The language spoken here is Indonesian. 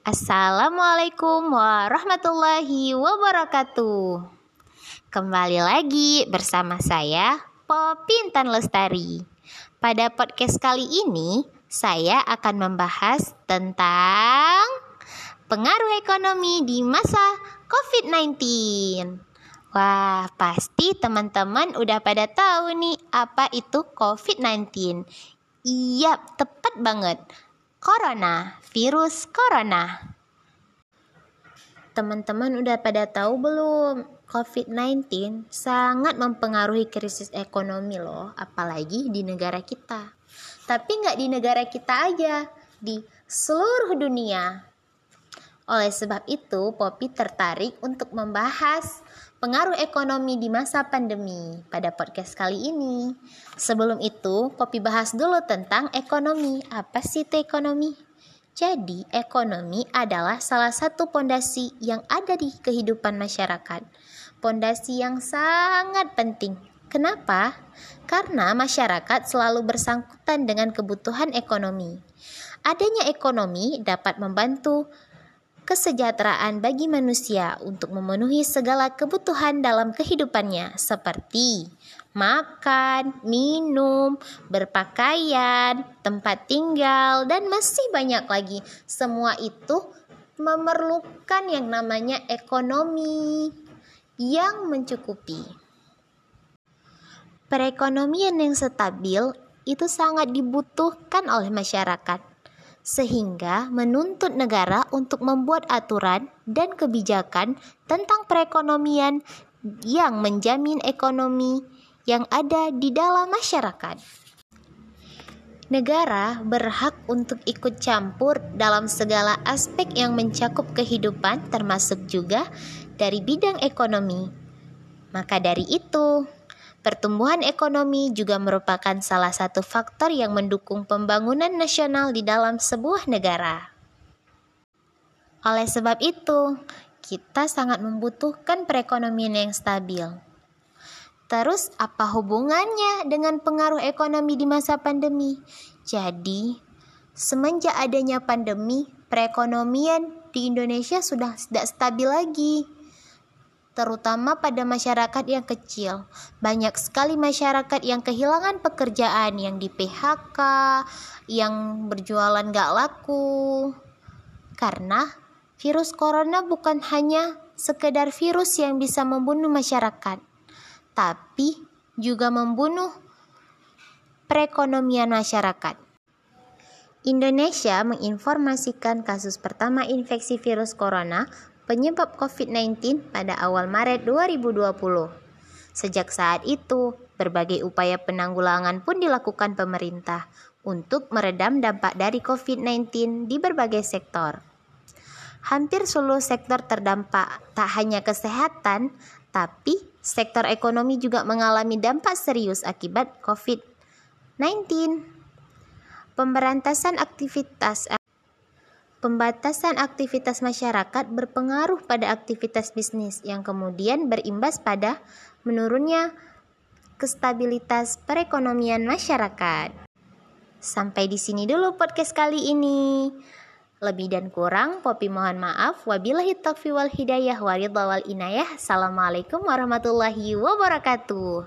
Assalamualaikum warahmatullahi wabarakatuh. Kembali lagi bersama saya Popintan Lestari. Pada podcast kali ini saya akan membahas tentang pengaruh ekonomi di masa COVID-19. Wah, pasti teman-teman udah pada tahu nih apa itu COVID-19. Iya, tepat banget. Corona, virus corona. Teman-teman udah pada tahu belum? COVID-19 sangat mempengaruhi krisis ekonomi loh, apalagi di negara kita. Tapi nggak di negara kita aja, di seluruh dunia. Oleh sebab itu, Poppy tertarik untuk membahas pengaruh ekonomi di masa pandemi pada podcast kali ini. Sebelum itu, Poppy bahas dulu tentang ekonomi. Apa sih itu ekonomi? Jadi, ekonomi adalah salah satu pondasi yang ada di kehidupan masyarakat. Pondasi yang sangat penting. Kenapa? Karena masyarakat selalu bersangkutan dengan kebutuhan ekonomi. Adanya ekonomi dapat membantu kesejahteraan bagi manusia untuk memenuhi segala kebutuhan dalam kehidupannya, seperti makan, minum, berpakaian, tempat tinggal, dan masih banyak lagi. Semua itu memerlukan yang namanya ekonomi yang mencukupi. Perekonomian yang stabil itu sangat dibutuhkan oleh masyarakat sehingga menuntut negara untuk membuat aturan dan kebijakan tentang perekonomian yang menjamin ekonomi yang ada di dalam masyarakat. Negara berhak untuk ikut campur dalam segala aspek yang mencakup kehidupan, termasuk juga dari bidang ekonomi. Maka dari itu, Pertumbuhan ekonomi juga merupakan salah satu faktor yang mendukung pembangunan nasional di dalam sebuah negara. Oleh sebab itu, kita sangat membutuhkan perekonomian yang stabil. Terus, apa hubungannya dengan pengaruh ekonomi di masa pandemi? Jadi, semenjak adanya pandemi, perekonomian di Indonesia sudah tidak stabil lagi terutama pada masyarakat yang kecil. Banyak sekali masyarakat yang kehilangan pekerjaan, yang di PHK, yang berjualan gak laku. Karena virus corona bukan hanya sekedar virus yang bisa membunuh masyarakat, tapi juga membunuh perekonomian masyarakat. Indonesia menginformasikan kasus pertama infeksi virus corona penyebab COVID-19 pada awal Maret 2020. Sejak saat itu, berbagai upaya penanggulangan pun dilakukan pemerintah untuk meredam dampak dari COVID-19 di berbagai sektor. Hampir seluruh sektor terdampak, tak hanya kesehatan, tapi sektor ekonomi juga mengalami dampak serius akibat COVID-19. Pemberantasan aktivitas Pembatasan aktivitas masyarakat berpengaruh pada aktivitas bisnis yang kemudian berimbas pada menurunnya kestabilitas perekonomian masyarakat. Sampai di sini dulu podcast kali ini. Lebih dan kurang, Popi mohon maaf. Wabillahi taufiq wal hidayah waridha wal inayah. Assalamualaikum warahmatullahi wabarakatuh.